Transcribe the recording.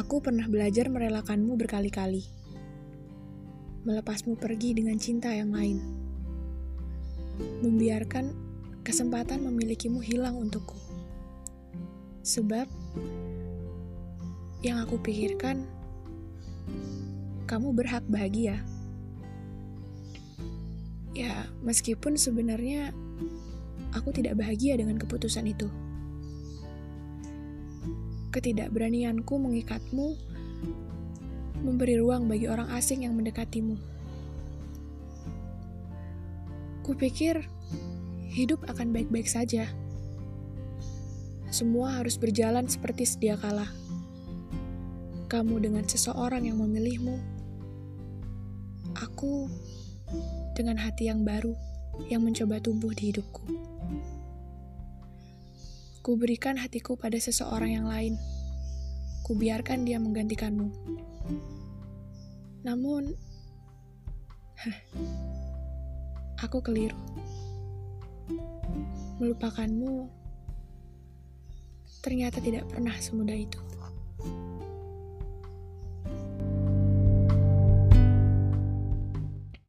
Aku pernah belajar merelakanmu berkali-kali. Melepasmu pergi dengan cinta yang lain. Membiarkan kesempatan memilikimu hilang untukku. Sebab yang aku pikirkan kamu berhak bahagia. Ya, meskipun sebenarnya aku tidak bahagia dengan keputusan itu. Ketidakberanianku mengikatmu memberi ruang bagi orang asing yang mendekatimu. Kupikir hidup akan baik-baik saja. Semua harus berjalan seperti sedia kala. Kamu dengan seseorang yang memilihmu. Aku dengan hati yang baru yang mencoba tumbuh di hidupku. Ku berikan hatiku pada seseorang yang lain. Ku biarkan dia menggantikanmu. Namun, aku keliru. Melupakanmu ternyata tidak pernah semudah itu.